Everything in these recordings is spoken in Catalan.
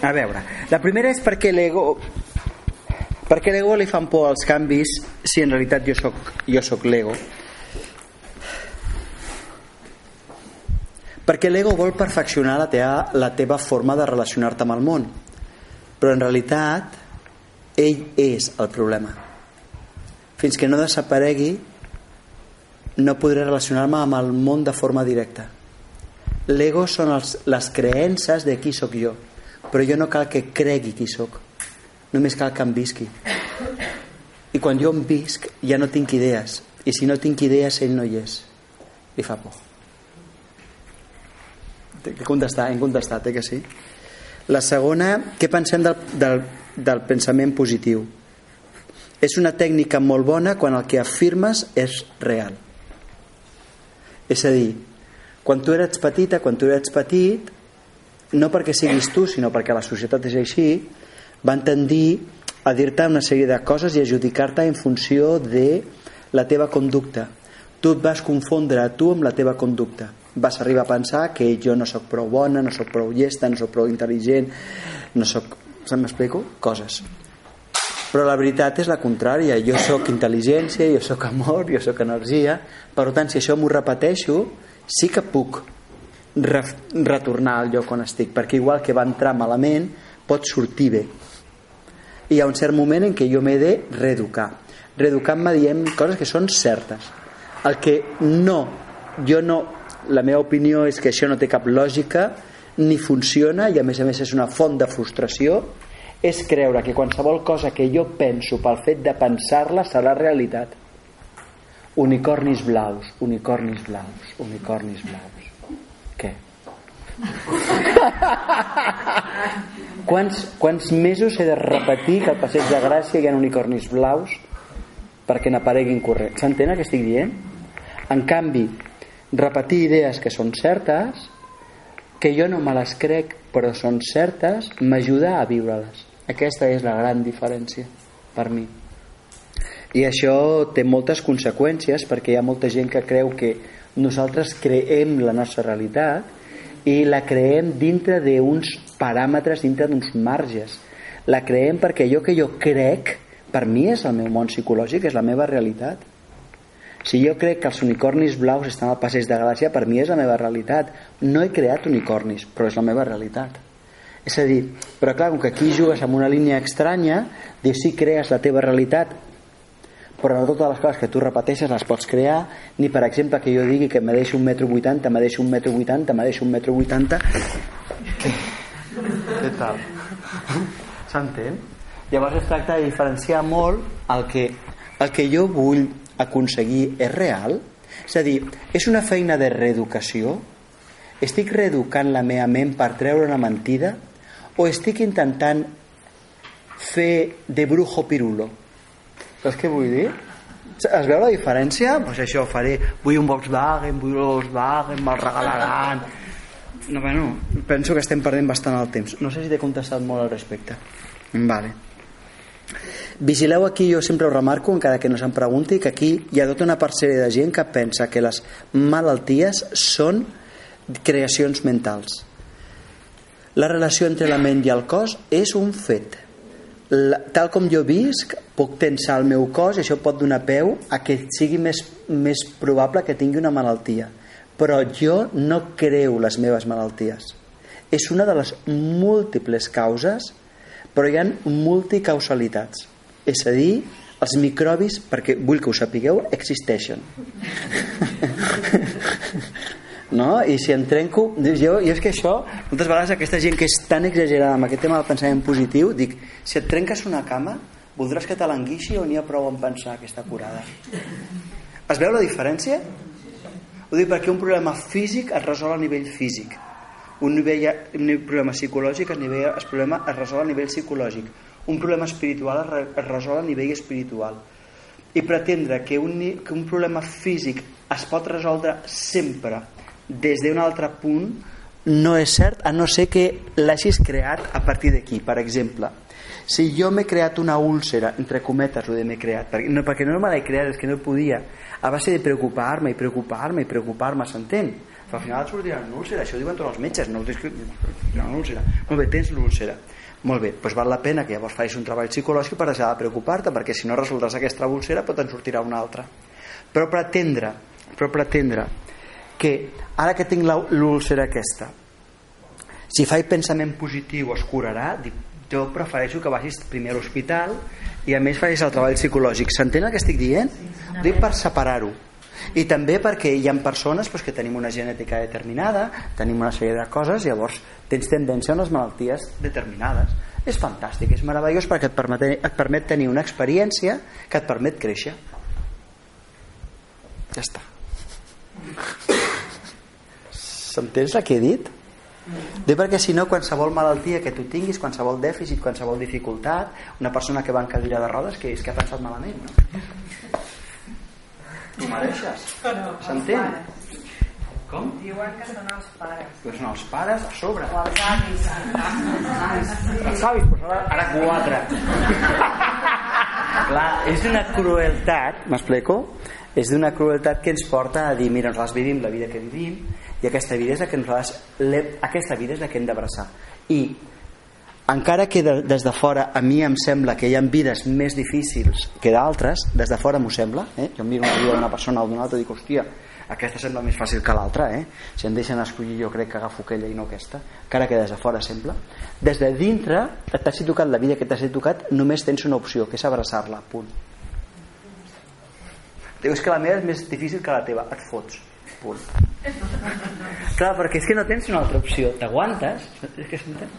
A veure, la primera és perquè l'ego perquè l'ego li fan por als canvis si en realitat jo sóc, jo sóc l'ego. Perquè l'ego vol perfeccionar la teva, la teva forma de relacionar-te amb el món. Però en realitat ell és el problema. Fins que no desaparegui no podré relacionar-me amb el món de forma directa. L'ego són els, les creences de qui sóc jo però jo no cal que cregui qui sóc només cal que em visqui i quan jo em visc ja no tinc idees i si no tinc idees ell no hi és li fa por he contestat, hem contestat, eh, que sí? La segona, què pensem del, del, del pensament positiu? És una tècnica molt bona quan el que afirmes és real. És a dir, quan tu eres petita, quan tu eres petit, no perquè siguis tu, sinó perquè la societat és així, van tendir a dir-te una sèrie de coses i adjudicar-te en funció de la teva conducta. Tu et vas confondre a tu amb la teva conducta vas arribar a pensar que jo no sóc prou bona, no sóc prou llesta, no sóc prou intel·ligent, no sóc... Se m'explico? Coses. Però la veritat és la contrària. Jo sóc intel·ligència, jo sóc amor, jo sóc energia. Per tant, si això m'ho repeteixo, sí que puc re retornar al lloc on estic, perquè igual que va entrar malament, pot sortir bé. I hi ha un cert moment en què jo m'he de reeducar. Reeducant-me diem coses que són certes. El que no, jo no la meva opinió és que això no té cap lògica ni funciona i a més a més és una font de frustració és creure que qualsevol cosa que jo penso pel fet de pensar-la serà realitat unicornis blaus unicornis blaus unicornis blaus? Quants, quants mesos he de repetir que al passeig de Gràcia hi ha unicornis blaus perquè n'apareguin corrents s'entén el que estic dient? en canvi repetir idees que són certes que jo no me les crec però són certes m'ajuda a viure-les. Aquesta és la gran diferència per mi. I això té moltes conseqüències perquè hi ha molta gent que creu que nosaltres creem la nostra realitat i la creem dintre d'uns paràmetres, dintre d'uns marges la creem perquè allò que jo crec per mi és el meu món psicològic, és la meva realitat si jo crec que els unicornis blaus estan al passeig de Gràcia, per mi és la meva realitat. No he creat unicornis, però és la meva realitat. És a dir, però clar, com que aquí jugues amb una línia estranya, dius, sí, crees la teva realitat, però no totes les coses que tu repeteixes les pots crear, ni per exemple que jo digui que me deixo un metro vuitanta, me deixo un metro vuitanta, me deixo un metro vuitanta... Què tal? S'entén? Llavors es tracta de diferenciar molt el que, el que jo vull aconseguir és real? És a dir, és una feina de reeducació? Estic reeducant la meva ment per treure una mentida? O estic intentant fer de brujo pirulo? Saps què vull dir? Es veu la diferència? Pues això, faré, vull un Volkswagen, vull un Volkswagen, me'l regalaran... No, bueno, penso que estem perdent bastant el temps. No sé si t'he contestat molt al respecte. Vale. Vigileu aquí, jo sempre ho remarco, encara que no se'n pregunti, que aquí hi ha tota una parcel·la de gent que pensa que les malalties són creacions mentals. La relació entre la ment i el cos és un fet. La, tal com jo visc, puc tensar el meu cos i això pot donar peu a que sigui més, més probable que tingui una malaltia. Però jo no creu les meves malalties. És una de les múltiples causes, però hi ha multicausalitats és a dir, els microbis, perquè vull que ho sapigueu, existeixen. no? I si em trenco... Jo, jo és que això, moltes vegades aquesta gent que és tan exagerada amb aquest tema del pensament positiu, dic, si et trenques una cama, voldràs que te l'enguixi o n'hi ha prou en pensar que està curada? Es veu la diferència? Ho dic perquè un problema físic es resol a nivell físic. Un, nivell, un problema psicològic es, nivell, es, problema es resol a nivell psicològic un problema espiritual es resol a nivell espiritual i pretendre que un, que un problema físic es pot resoldre sempre des d'un altre punt no és cert a no ser que l'hagis creat a partir d'aquí per exemple si jo m'he creat una úlcera entre cometes ho de m'he creat perquè no, perquè no me l'he creat és que no podia a base de preocupar-me i preocupar-me i preocupar-me s'entén? al final et sortirà una úlcera això ho diuen tots els metges no, una úlcera. molt bé, tens l'úlcera molt bé, doncs val la pena que llavors facis un treball psicològic per deixar de preocupar-te perquè si no resoldràs aquesta úlcera pot en sortirà una altra però pretendre però pretendre que ara que tinc l'úlcera aquesta si faig pensament positiu es curarà dic, jo prefereixo que vagis primer a l'hospital i a més facis el treball psicològic. S'entén el que estic dient? dic per separar-ho. I també perquè hi ha persones doncs, que tenim una genètica determinada tenim una sèrie de coses llavors tens tendència a unes malalties determinades. És fantàstic, és meravellós perquè et permet, et permet tenir una experiència que et permet créixer. Ja està s'entens el que he dit? Bé, perquè si no, qualsevol malaltia que tu tinguis, qualsevol dèficit, qualsevol dificultat, una persona que va en cadira de rodes, que és que ha pensat malament, no? Tu mereixes. S'entén? Com? Diuen que són els pares. Que són els pares a sobre. O els avis. Els avis, doncs ara, ara quatre. Clar, és d'una crueltat, m'explico? És d'una crueltat que ens porta a dir, mira, nosaltres vivim la vida que vivim i aquesta vida és la que nosaltres, aquesta vida és la que hem d'abraçar. I encara que de, des de fora a mi em sembla que hi ha vides més difícils que d'altres, des de fora m'ho sembla, eh? jo miro una vida d'una persona o d'una altra i dic, hòstia, aquesta sembla més fàcil que l'altra, eh? si em deixen escollir jo crec que agafo aquella i no aquesta, encara que des de fora sembla. Des de dintre, t'has tocat la vida que t'has tocat, només tens una opció, que és abraçar-la, punt. Diu, és que la meva és més difícil que la teva, et fots, punt. Clar, perquè és que no tens una altra opció, t'aguantes, és que s'entén?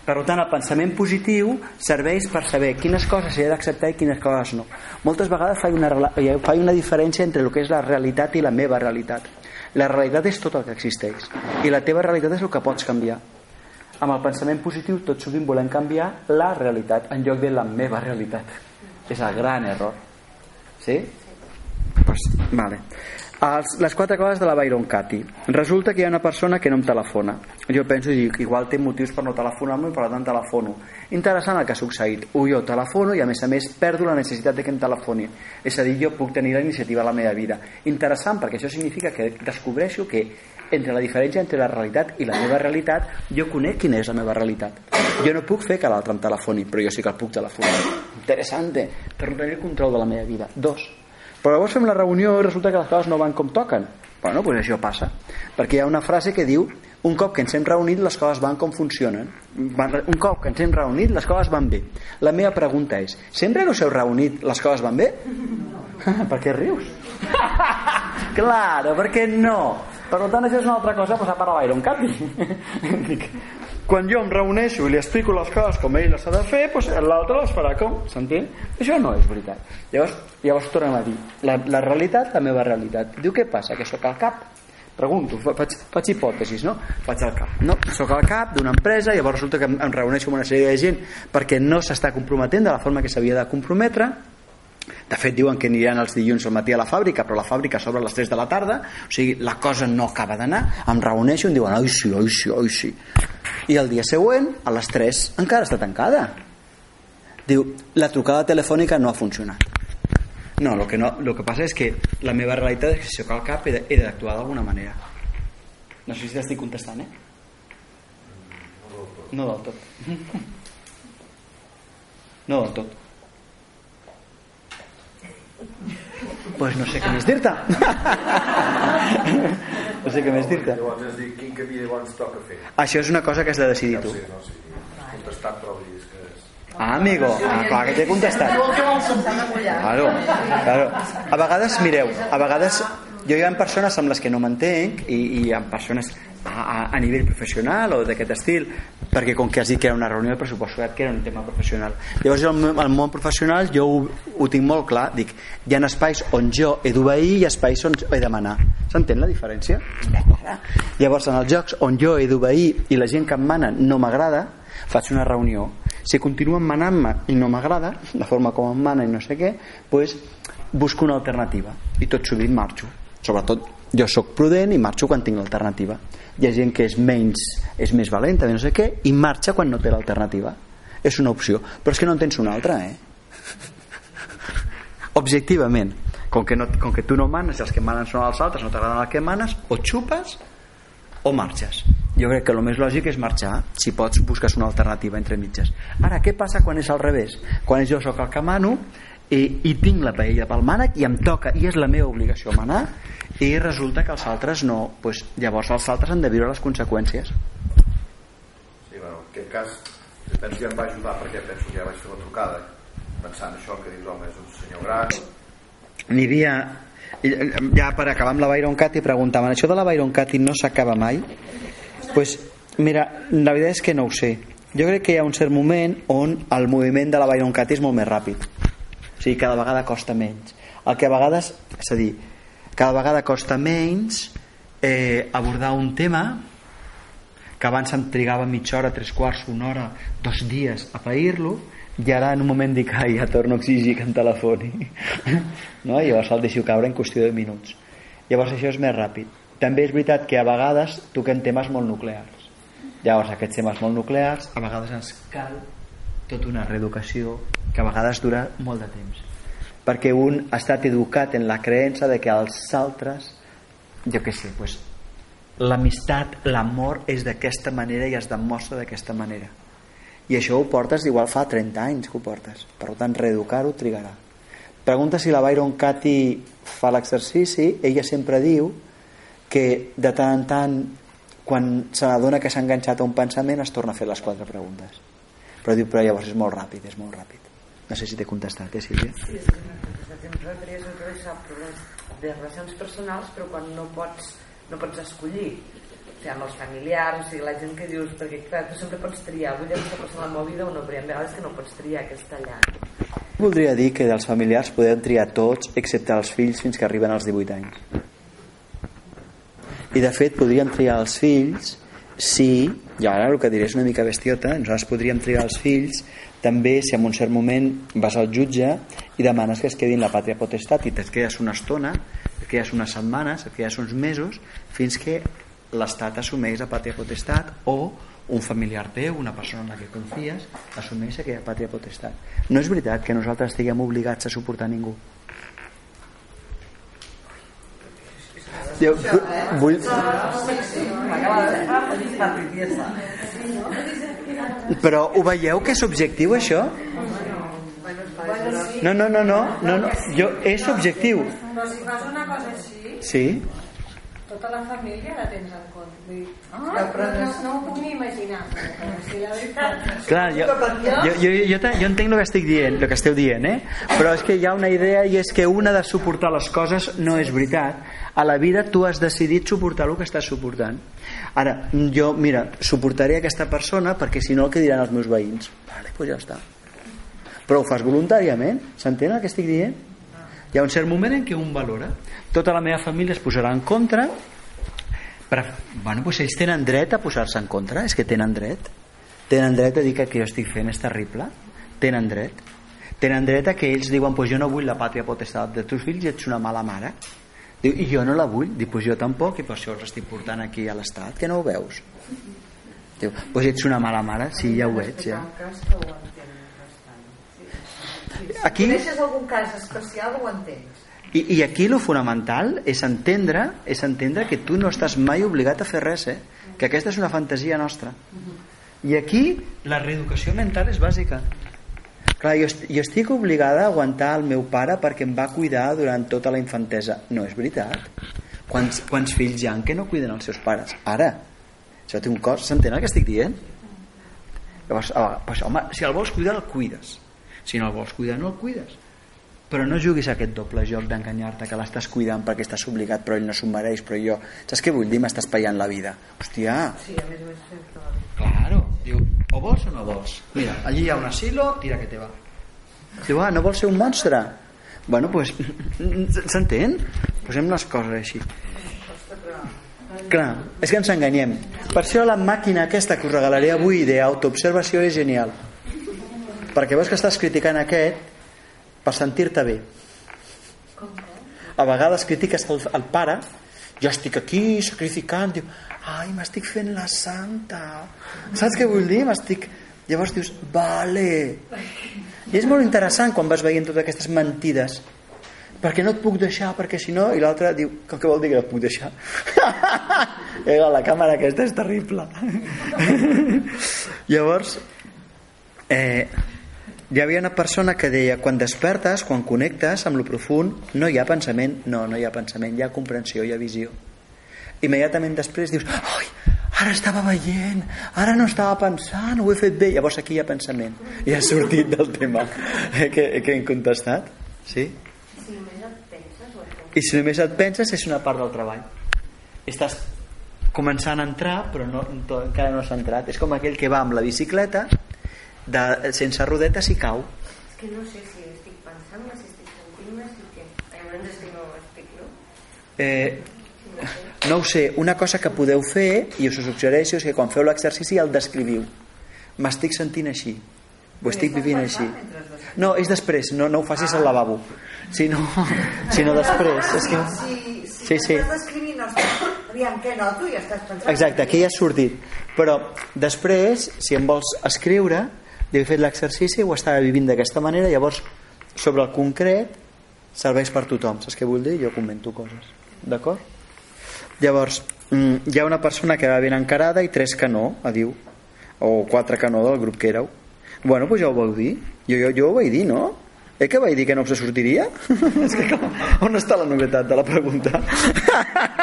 Per tant, el pensament positiu serveix per saber quines coses s'ha d'acceptar i quines coses no. Moltes vegades faig una, faig una diferència entre el que és la realitat i la meva realitat. La realitat és tot el que existeix i la teva realitat és el que pots canviar. Amb el pensament positiu tot sovint volem canviar la realitat en lloc de la meva realitat. És el gran error. Sí? Pues, vale. Els, les quatre coses de la Byron Katy. Resulta que hi ha una persona que no em telefona. Jo penso, dic, igual té motius per no telefonar-me per tant telefono. Interessant el que ha succeït. O jo telefono i a més a més perdo la necessitat de que em telefoni. És a dir, jo puc tenir la iniciativa a la meva vida. Interessant perquè això significa que descobreixo que entre la diferència entre la realitat i la meva realitat jo conec quina és la meva realitat. Jo no puc fer que l'altre em telefoni, però jo sí que el puc telefonar. Interessant, per no tenir control de la meva vida. Dos, però llavors fem la reunió i resulta que les coses no van com toquen. Bueno, doncs això passa. Perquè hi ha una frase que diu un cop que ens hem reunit les coses van com funcionen. Un cop que ens hem reunit les coses van bé. La meva pregunta és sempre que us heu reunit les coses van bé? per què rius? claro, perquè no? Per tant això és una altra cosa passar per a l'aire un canvi quan jo em reuneixo i li explico les coses com ell les ha de fer doncs l'altre les farà com, s'entén? això no és veritat. Llavors, llavors tornem a dir la, la realitat, la meva realitat. Diu què passa, que sóc al cap? Pregunto, faig, faig hipòtesis no? faig al cap, no? sóc al cap d'una empresa llavors resulta que em, em reuneixo amb una sèrie de gent perquè no s'està comprometent de la forma que s'havia de comprometre. De fet diuen que aniran els dilluns al matí a la fàbrica però la fàbrica s'obre a les 3 de la tarda o sigui, la cosa no acaba d'anar. Em reuneixo i em diuen oi sí, oi sí, oi sí i el dia següent a les 3 encara està tancada. Diu, la trucada telefònica no ha funcionat. No, el que, no, el que passa és que la meva realitat és que si al cap he d'actuar d'alguna manera. No sé si t'estic contestant eh? no del tot. No del tot pues no sé què més dir-te. No sé què més dir-te. llavors és dir, quin camí llavors toca fer? Això és una cosa que has de decidir tu. sí, no, sí. contestat però vull dir que és... ah amigo, ah, clar que t'he contestat. Claro, claro. a vegades mireu a vegades jo hi ha persones amb les que no m'entenc i, i ha persones a, a, a nivell professional o d'aquest estil perquè com que has dit que era una reunió de pressupost que era un tema professional. Llavors al, al món professional jo ho, ho tinc molt clar. Dic, hi ha espais on jo he d'obeir i espais on he de manar. S'entén la diferència? llavors en els jocs on jo he d'obeir i la gent que em mana no m'agrada faig una reunió. Si continuen manant-me i no m'agrada la forma com em mana i no sé què pues, busco una alternativa. I tot sovint marxo sobretot jo sóc prudent i marxo quan tinc l'alternativa. Hi ha gent que és menys és més valenta, no sé què i marxa quan no té l'alternativa. És una opció, però és que no en tens una altra eh? objectivament com que, no, com que tu no manes i els que manen són els altres no t'agraden el que manes o xupes o marxes. Jo crec que el més lògic és marxar si pots busques una alternativa entre mitges. Ara què passa quan és al revés? Quan jo sóc el que mano i, i tinc la paella pel mànec i em toca i és la meva obligació manar i resulta que els altres no. Pues, llavors els altres han de viure les conseqüències. Sí, bueno, en aquest cas penso que em va ajudar perquè penso que ja vaig fer la trucada pensant això que dius home és un senyor gran. N'hi havia ja per acabar amb la Byron Katy preguntaven això de la Byron Katy no s'acaba mai? Pues, mira, la veritat és que no ho sé. Jo crec que hi ha un cert moment on el moviment de la Byron Katy és molt més ràpid o sigui, cada vegada costa menys. El que a vegades, és a dir cada vegada costa menys eh, abordar un tema que abans em trigava mitja hora, tres quarts, una hora, dos dies a pair-lo i ara en un moment dic, ai, ja torno a exigir que em telefoni no? i llavors el deixo caure en qüestió de minuts. Llavors això és més ràpid. També és veritat que a vegades toquem temes molt nuclears. Llavors aquests temes molt nuclears a vegades ens cal tota una reeducació que a vegades dura molt de temps. Perquè un ha estat educat en la creença de que els altres jo què sé, pues, l'amistat, l'amor és d'aquesta manera i es demostra d'aquesta manera. I això ho portes igual fa 30 anys que ho portes. Per tant reeducar-ho trigarà. Pregunta si la Byron Katy fa l'exercici. Ella sempre diu que de tant en tant quan se n'adona que s'ha enganxat a un pensament es torna a fer les quatre preguntes però diu però llavors és molt ràpid és molt ràpid no sé si t'he contestat, eh Sílvia? Sí, és que el que això, problemes de relacions personals però quan no pots, no pots escollir o sigui, amb els familiars, o sigui, la gent que dius, perquè clar, tu sempre pots triar, vull aquesta persona la meva vida o no, però hi ha vegades que no pots triar, que està allà. Voldria dir que dels familiars podem triar tots, excepte els fills fins que arriben als 18 anys. I de fet podríem triar els fills si, i ara el que diré és una mica bestiota, nosaltres podríem triar els fills també si en un cert moment vas al jutge i demanes que es quedin la pàtria potestat i et quedes una estona, et quedes unes setmanes, et quedes uns mesos, fins que l'Estat assumeix la pàtria potestat o un familiar teu, una persona en la que confies, assumeix aquella pàtria potestat. No és veritat que nosaltres estiguem obligats a suportar ningú. Jo, vull... Però ho veieu que és subjectiu això? No, no, no, no, no, no. Jo, és subjectiu. Però si fas una cosa així, Sí? Tota la família la tens en compte. Vull dir, ah, però no, no ho puc ni imaginar. Però si la veritat... Clar, jo, jo, jo, jo, te- jo entenc el que estic dient, el que esteu dient, eh? però és que hi ha una idea i és que una de suportar les coses no és veritat. A la vida tu has decidit suportar el que estàs suportant. Ara, jo, mira, suportaré aquesta persona perquè si no el que diran els meus veïns. Vale, doncs ja està. Però ho fas voluntàriament, s'entén el que estic dient? Hi ha un cert moment en què un valora. Tota la meva família es posarà en contra, però, bueno, doncs ells tenen dret a posar-se en contra, és que tenen dret. Tenen dret a dir que el que jo estic fent és terrible. Tenen dret. Tenen dret a que ells diuen, pues jo no vull la pàtria potestat de teus fills i ets una mala mare. Diu, i jo no la vull. Diu, pues jo tampoc, i per això els estic portant aquí a l'Estat, que no ho veus. Diu, pues ets una mala mare, sí, ja ho ets, ja. Aquí- Si coneixes algun cas especial, ho entens. I, I aquí lo fonamental és entendre, és entendre que tu no estàs mai obligat a fer res, eh? que aquesta és una fantasia nostra. I aquí la reeducació mental és bàsica. Clar, jo, jo estic obligada a aguantar el meu pare perquè em va cuidar durant tota la infantesa. No és veritat. Quants, quants fills hi ha que no cuiden els seus pares? Ara. Això té un cost. S'entén el que estic dient? Llavors, ah, pues, home, si el vols cuidar, el cuides. Si no el vols cuidar, no el cuides. Però no juguis a aquest doble joc d'enganyar-te que l'estàs cuidant perquè estàs obligat però ell no s'ho mereix, però jo... Saps què vull dir? M'estàs paiant la vida. Hòstia, Sí, a més a més. Claro. Diu, o vols o no vols? Mira, allí hi ha un asilo, tira que te va. Diu, ah, no vols ser un monstre? Bueno, pues, s'entén? Posem les coses així. Clar, és que ens enganyem. Per això la màquina aquesta que us regalaré avui d'autoobservació és genial. Perquè veus que estàs criticant aquest per sentir-te bé. A vegades critiques el, el pare, jo estic aquí sacrificant, diu, ai, m'estic fent la santa. Saps què vull dir? M'estic... Llavors dius, vale. I és molt interessant quan vas veient totes aquestes mentides. Perquè no et puc deixar, perquè si no... I l'altre diu, què vol dir que no et puc deixar? Eh, la càmera aquesta és terrible. Llavors, eh, hi havia una persona que deia quan despertes, quan connectes amb lo profund, no hi ha pensament, no, no hi ha pensament, hi ha comprensió, hi ha visió. Immediatament després dius, ai, ara estava veient, ara no estava pensant, ho he fet bé, llavors aquí hi ha pensament. I ha sortit del tema eh, que, que hem contestat. Sí? Si només et penses o et I si només et penses és una part del treball. Estàs començant a entrar però no, encara no s'ha entrat. És com aquell que va amb la bicicleta de, sense rodetes i cau. És que no sé si estic pensant-me, si estic sentint-me, si què. Hi ha moments que no estic, no? Eh, no ho sé, una cosa que podeu fer i us ho suggereixo és que quan feu l'exercici el descriviu. M'estic sentint així. Ho estic vivint així. No, és després, no, no ho facis al lavabo. Sinó, sinó després. És que... Sí, sí. Aviam, què noto? I estàs pensant... Exacte, aquí ja ha sortit. Però després, si em vols escriure, he fet l'exercici, ho estava vivint d'aquesta manera, llavors sobre el concret serveix per tothom. Saps què vull dir? Jo comento coses. D'acord? Llavors, mm, hi ha una persona que va ben encarada i tres que no, a diu. O quatre que no del grup que éreu. Bueno, doncs ja ho vau dir. Jo, jo, jo ho vaig dir, no? Eh que vaig dir que no se sortiria? És que on està la novetat de la pregunta?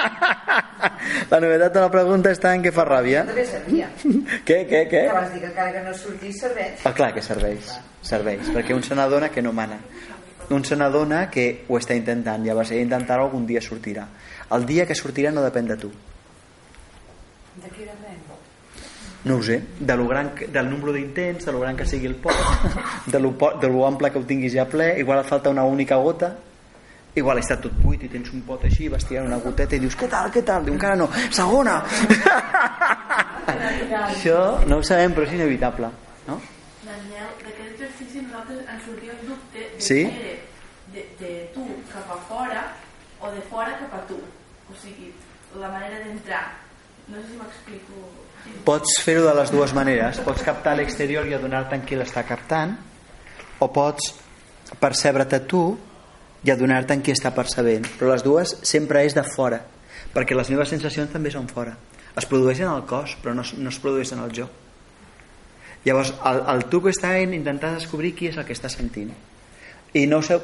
la novetat de la pregunta està en què fa ràbia. També sabia. Què, què, què? Que vas dir que encara que no sortís serveix. Ah, clar que serveix, serveix, perquè un se n'adona que no mana. Un se n'adona que ho està intentant, llavors ell intentar algun dia sortirà. El dia que sortirà no depèn de tu. De què depèn? No ho sé, de lo gran, del nombre d'intents, de lo gran que sigui el pot, de lo, de lo ample que ho tinguis ja ple, igual et falta una única gota, igual està tot buit i tens un pot així, vas tirant una goteta i dius, què tal, què tal? Diu, encara no, segona! Això no ho sabem, però és inevitable, no? Daniel, d'aquest exercici nosaltres ens sortia el dubte de Sí? era de, de tu cap a fora o de fora cap a tu. O sigui, la manera d'entrar. No sé si m'explico. Pots fer-ho de les dues maneres. Pots captar l'exterior i adonar-te en qui l'està captant, o pots percebre't a tu i adonar-te en qui està percebent. Però les dues sempre és de fora, perquè les meves sensacions també són fora. Es produeixen al cos, però no, no es produeixen al jo. Llavors, el, el tu que està en intentar descobrir qui és el que està sentint. I no ho sé,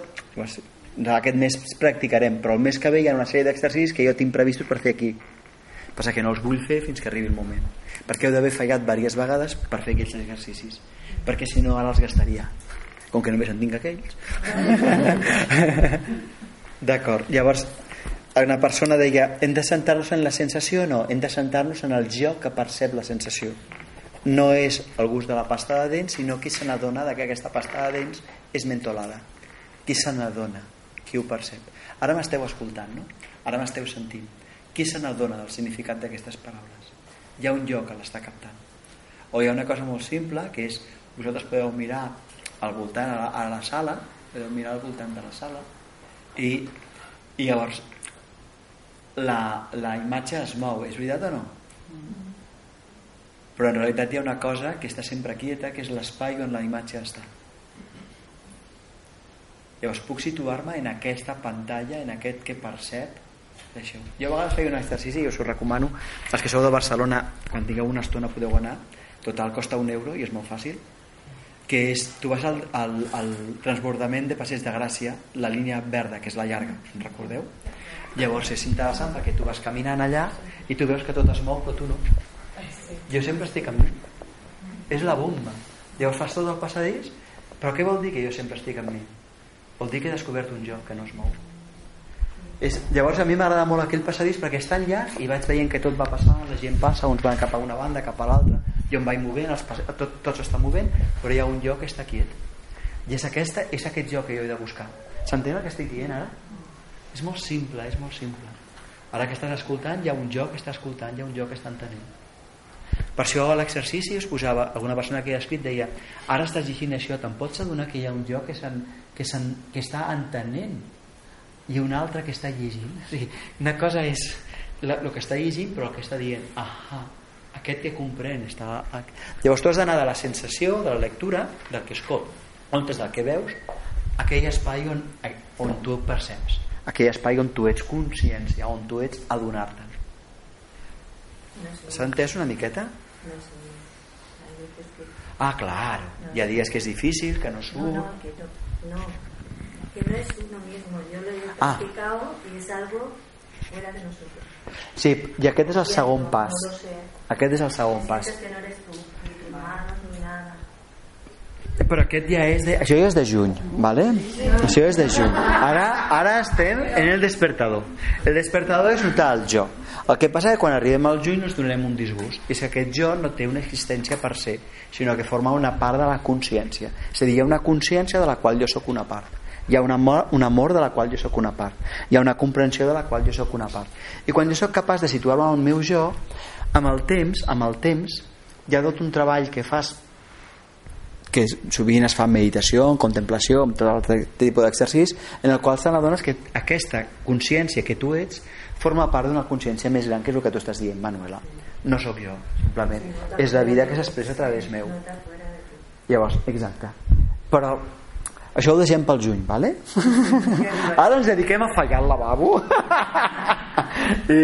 aquest mes practicarem, però el mes que ve hi ha una sèrie d'exercicis que jo tinc previstos per fer aquí. Passa que no els vull fer fins que arribi el moment. Perquè heu d'haver fallat diverses vegades per fer aquells exercicis. Perquè si no ara els gastaria. Com que només en tinc aquells. D'acord. Llavors, una persona deia hem de centrar-nos en la sensació? No, hem de centrar-nos en el jo que percep la sensació. No és el gust de la pasta de dents, sinó qui se n'adona que aquesta pasta de dents és mentolada. Qui se n'adona? Qui ho percep? Ara m'esteu escoltant, no? Ara m'esteu sentint. Qui se n'adona del significat d'aquestes paraules? Hi ha un jo que l'està captant. O hi ha una cosa molt simple, que és vosaltres podeu mirar al voltant, a la, a la sala, podeu mirar al voltant de la sala, i, i llavors la, la imatge es mou, és veritat o no? Però en realitat hi ha una cosa que està sempre quieta, que és l'espai on la imatge està. Llavors puc situar-me en aquesta pantalla, en aquest que percep Deixeu. Jo a vegades feia un exercici i us ho recomano. Els que sou de Barcelona, quan tingueu una estona podeu anar. Total, costa un euro i és molt fàcil. Que és, tu vas al, al, al transbordament de Passeig de Gràcia, la línia verda, que és la llarga, recordeu? Llavors és interessant perquè tu vas caminant allà i tu veus que tot es mou però tu no. Jo sempre estic amb mi. És la bomba. Llavors fas tot el passadís, però què vol dir que jo sempre estic amb mi? Vol dir que he descobert un jo que no es mou. És, llavors a mi m'agrada molt aquell passadís perquè és tan llarg i vaig veient que tot va passant, la gent passa, uns van cap a una banda, cap a l'altra, jo em vaig movent, els tot, tot s'està movent, però hi ha un jo que està quiet. I és, aquesta, és aquest jo que jo he de buscar. S'entén el que estic dient ara? És molt simple, és molt simple. Ara que estàs escoltant, hi ha un jo que està escoltant, hi ha un jo que està entenent. Per això a l'exercici es posava, alguna persona que ha escrit deia ara estàs llegint això, te'n pots adonar que hi ha un jo que, que, que està entenent i un altre que està llegint. O sigui, una cosa és el que està llegint, però el que està dient, ahà, aquest que comprèn està... Llavors tu has d'anar de la sensació, de la lectura, del que escol, on és del que veus, aquell espai on, on tu perceps, aquell espai on tu ets consciència, on tu ets adonar-te'n. S'ha entès una miqueta? No que... Ah, claro. Hi ha dies que és difícil, que no No, surt... no, que no. No. Que no es uno mismo. Yo lo he Ah. practicado y es algo fuera de nosotros. Sí, i aquest és el segon no, pas. No lo sé. Aquest és el segon pas. Sientes que no eres tú, ni tus manos, ni nada. Però aquest ja és de... Això ja és de juny, ¿vale? Això és de juny. Ara, ara estem en el despertador. El despertador és notar el jo. El que passa és que quan arribem al juny ens donarem un disgust. És que aquest jo no té una existència per ser, sinó que forma una part de la consciència. És a dir, hi ha una consciència de la qual jo sóc una part. Hi ha un amor, un amor de la qual jo sóc una part. Hi ha una comprensió de la qual jo sóc una part. I quan jo sóc capaç de situar-me en el meu jo, amb el temps, amb el temps, hi ha tot un treball que fas que sovint es fa en meditació, en contemplació, amb tot altre tipus d'exercicis, en el qual te n'adones que aquesta consciència que tu ets forma part d'una consciència més gran que és el que tu estàs dient, Manuela. No sóc jo, simplement. És la vida que s'expressa a través meu. Llavors, exacte. Però això ho deixem pel juny, vale? Ara ens dediquem a fallar al lavabo. I,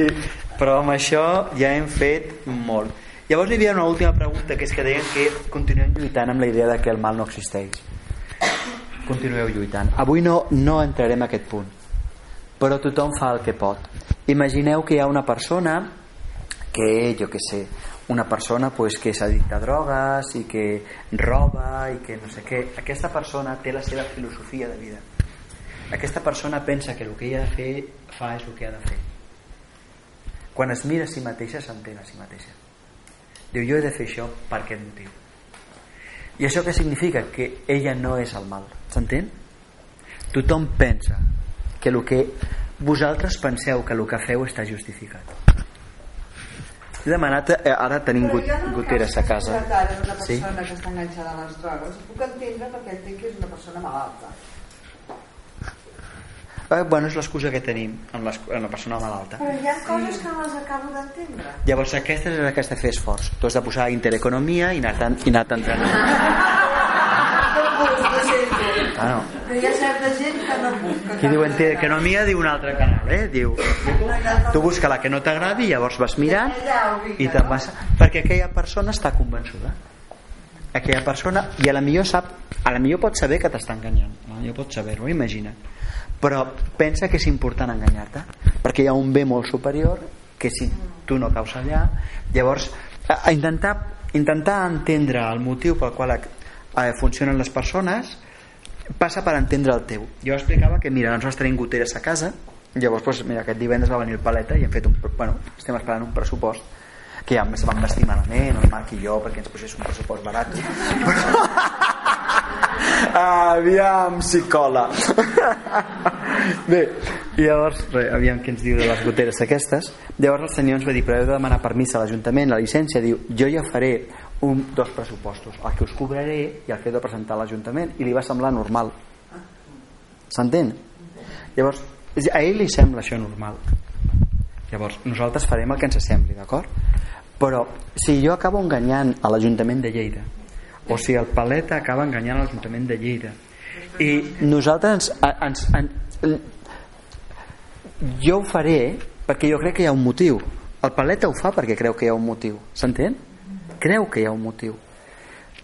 però amb això ja hem fet molt. Llavors hi havia una última pregunta, que és que deien que continuem lluitant amb la idea de que el mal no existeix. Continueu lluitant. Avui no, no entrarem a aquest punt, però tothom fa el que pot. Imagineu que hi ha una persona que, jo que sé, una persona pues, que s'addicta a drogues i que roba i que no sé què. Aquesta persona té la seva filosofia de vida. Aquesta persona pensa que el que ella ha de fer fa és el que ha de fer. Quan es mira a si mateixa s'entén a si mateixa. Diu, jo he de fer això per aquest motiu. I això què significa? Que ella no és el mal. S'entén? Tothom pensa que el que vosaltres penseu que el que feu està justificat. He demanat, eh, ara tenim got, en goteres a casa. ara una Sí? persona que està enganxada a les drogues, ho puc entendre perquè entenc que és una persona malalta. Eh, bueno, és l'excusa que tenim amb, les, amb la persona malalta. Però hi ha coses que no les acabo d'entendre. Llavors aquesta és la que has de fer esforç. Tu has de posar intereconomia i anar-te'n i anar entrenant. Ah, no. Però hi ha certa gent que no. Que Qui diu intereconomia diu un altre canal, eh? Diu, tu busca la que no t'agradi i llavors vas mirant i te'n vas... Perquè aquella persona està convençuda. Aquella persona, i a la millor sap, a la millor pot saber que t'està enganyant, a la millor pot saber-ho, imagina't. Però pensa que és important enganyar-te, perquè hi ha un bé molt superior que si tu no caus allà, llavors a, a intentar, intentar entendre el motiu pel qual eh, funcionen les persones passa per entendre el teu. Jo explicava que, mira, nosaltres tenim goteres a casa, llavors, doncs, mira, aquest divendres va venir el Paleta i hem fet un, bueno, estem esperant un pressupost que ja ens vam vestir malament, el Marc i jo, perquè ens posés un pressupost barat. aviam, si cola. Bé, i llavors, re, aviam què ens diu de les goteres aquestes. Llavors el senyor ens va dir, però heu de demanar permís a l'Ajuntament, la llicència, diu, jo ja faré un, dos pressupostos, el que us cobraré i el que he de presentar a l'Ajuntament, i li va semblar normal. S'entén? Llavors, a ell li sembla això normal. Llavors, nosaltres farem el que ens sembli, d'acord? Però, si jo acabo enganyant a l'Ajuntament de Lleida, o si el Paleta acaba enganyant a l'Ajuntament de Lleida, i nosaltres ens, ens, ens, jo ho faré perquè jo crec que hi ha un motiu. El Paleta ho fa perquè creu que hi ha un motiu. S'entén? Creu que hi ha un motiu.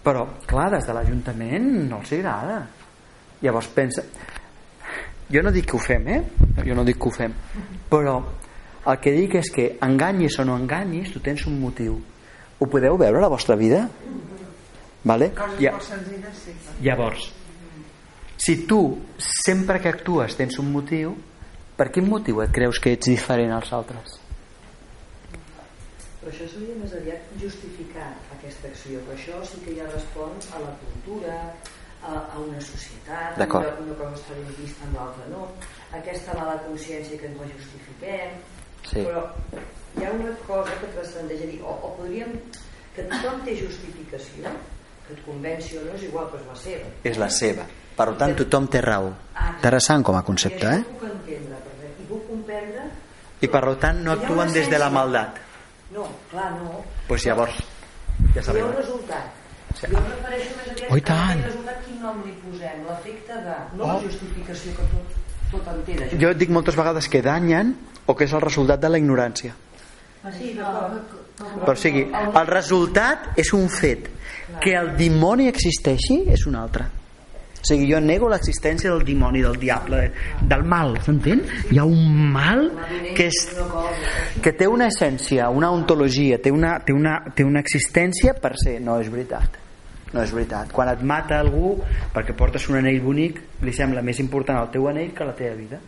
Però, clar, des de l'Ajuntament no els agrada. Llavors pensa... Jo no dic que ho fem, eh? Jo no dic que ho fem. Però el que dic és que enganyis o no enganyis, tu tens un motiu. Ho podeu veure a la vostra vida? Vale? Coses Ja, molt senzilles, sí. llavors, si tu sempre que actues tens un motiu, per quin motiu et creus que ets diferent als altres? Però això seria més aviat justificar aquesta acció, però això sí que ja respon a la cultura, a, a una societat, una, una cosa està ben vista amb l'altra no. Aquesta mala consciència que ens la justifiquem, Sí. però hi ha una cosa que transcendeix a dir, o, o podríem, que tothom té justificació, que et convenci o no és igual, però és la seva. És la seva. Per tant, tothom té raó. Interessant com a concepte, eh? puc entendre, i puc comprendre... I per tant no actuen des de la maldat. No, clar, no. Doncs pues llavors, ja Hi ha un resultat. Sí. Jo em refereixo més aviat Oh, tant. resultat quin nom li posem, l'efecte de, no Oh. la justificació que tot, tot entén. Jo dic moltes vegades que danyen o que és el resultat de la ignorància. Sí, d'acord. però o sigui, el resultat és un fet que el dimoni existeixi és un altre o sigui, jo nego l'existència del dimoni, del diable, del mal, s'entén? Hi ha un mal que, és, que té una essència, una ontologia, té una, té, una, té una existència per ser. No és veritat. No és veritat. Quan et mata algú perquè portes un anell bonic, li sembla més important el teu anell que la teva vida.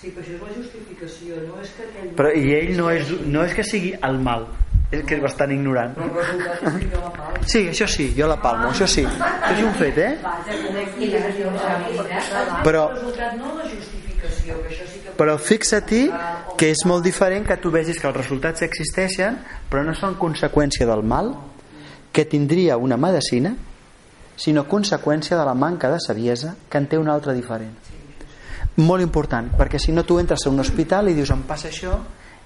Sí, però això és la justificació, no és que aquell... Però, I ell no és, no és que sigui el mal, és que és bastant ignorant. Però. Sí, això sí, jo la palmo, això sí. Això és un fet, eh? Però, sí que... però fixa-t'hi que és molt diferent que tu vegis que els resultats existeixen però no són conseqüència del mal que tindria una medicina sinó conseqüència de la manca de saviesa que en té una altra diferent molt important perquè si no tu entres a un hospital i dius em passa això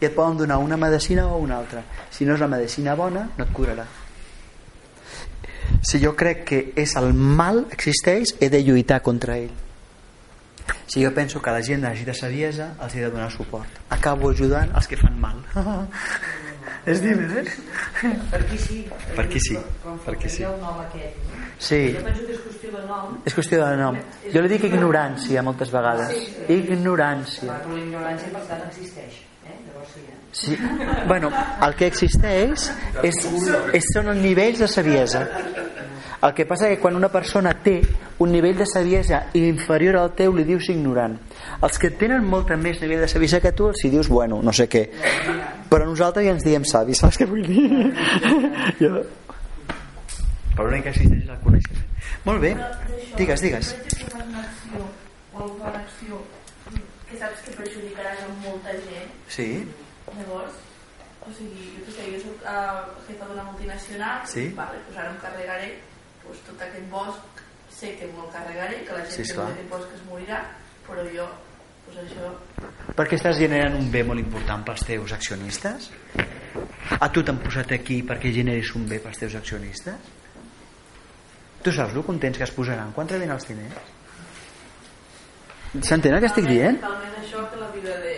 i et poden donar una medicina o una altra. Si no és la medicina bona no et curarà. Si jo crec que és el mal existeix he de lluitar contra ell. Si jo penso que la gent necessita saviesa els he de donar suport. Acabo ajudant els que fan mal. És difícil eh? Per aquí sí. Per aquí sí, per aquí sí. sí, Jo penso que és qüestió de nom. és qüestió de nom. Jo li dic ignorància moltes vegades. Ignorància. Però la ignorància, per tant, existeix. Eh? Llavors sí? Sí. Bueno, el que existeix és, és, són els nivells de saviesa. El que passa que quan una persona té un nivell de saviesa inferior al teu li dius ignorant. Els que tenen molta més nivell de saviesa que tu els hi dius bueno, no sé què. Però nosaltres ja ens diem savis, saps què vull dir? Jo... Però l'únic que existeix és el coneixement. Molt bé, digues, digues. Una o alguna acció que saps que perjudicaràs a molta gent, Sí, llavors, o sigui, jo què sé, jo soc uh, jefa d'una multinacional, Sí. vale, doncs ara em carregaré pues, tot aquest bosc, sé que me'l carregaré, que la gent Sí, que esclar. no té bosc es morirà, però jo, pues això, perquè estàs generant un bé molt important pels teus accionistes? A tu t'han posat aquí perquè generis un bé pels teus accionistes? Tu saps el contents que es posaran quan rebin els diners? S'entén el que estic dient? més això que la vida de...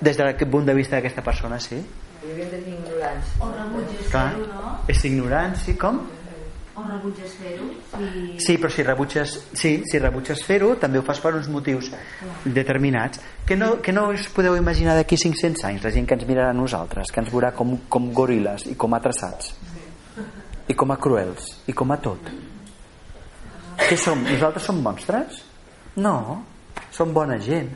Des d'aquest punt de vista d'aquesta persona, sí. Hi havia de tenir ignorància. O rebutges fer-ho, no? És ignorància, com? O rebutges fer-ho. Si... Sí, però si rebutges, sí, si rebutges fer-ho, també ho fas per uns motius determinats que no, que no us podeu imaginar d'aquí 500 anys, la gent que ens mirarà a nosaltres, que ens veurà com, com goril·les i com a traçats i com a cruels i com a tot. Què som? Nosaltres som monstres? No, som bona gent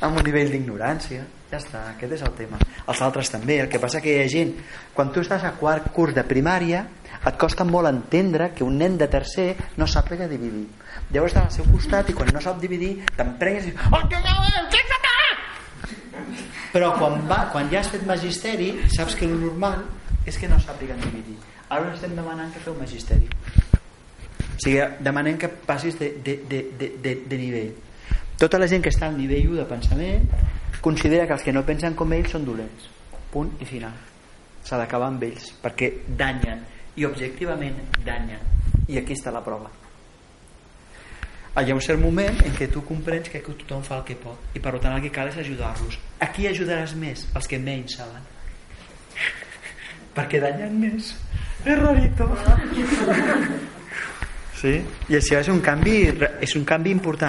amb un nivell d'ignorància. Ja està, aquest és el tema. Els altres també, el que passa que hi ha gent quan tu estàs a quart curs de primària et costa molt entendre que un nen de tercer no sàpiga dividir. Llavors estàs al seu costat i quan no sap dividir t'emprenyes i però quan, va, quan ja has fet magisteri saps que el normal és que no sàpiguen dividir. Ara estem demanant que feu magisteri. O sigui, demanem que passis de, de, de, de, de, de nivell tota la gent que està al nivell 1 de pensament considera que els que no pensen com ells són dolents. Punt i final. S'ha d'acabar amb ells perquè danyen i objectivament danyen. I aquí està la prova. Hi ha un cert moment en què tu comprens que tothom fa el que pot i per tant el que cal és ajudar-los. A qui ajudaràs més? els que menys saben. Perquè danyen més. És rarito. Sí? i això és un canvi és un canvi important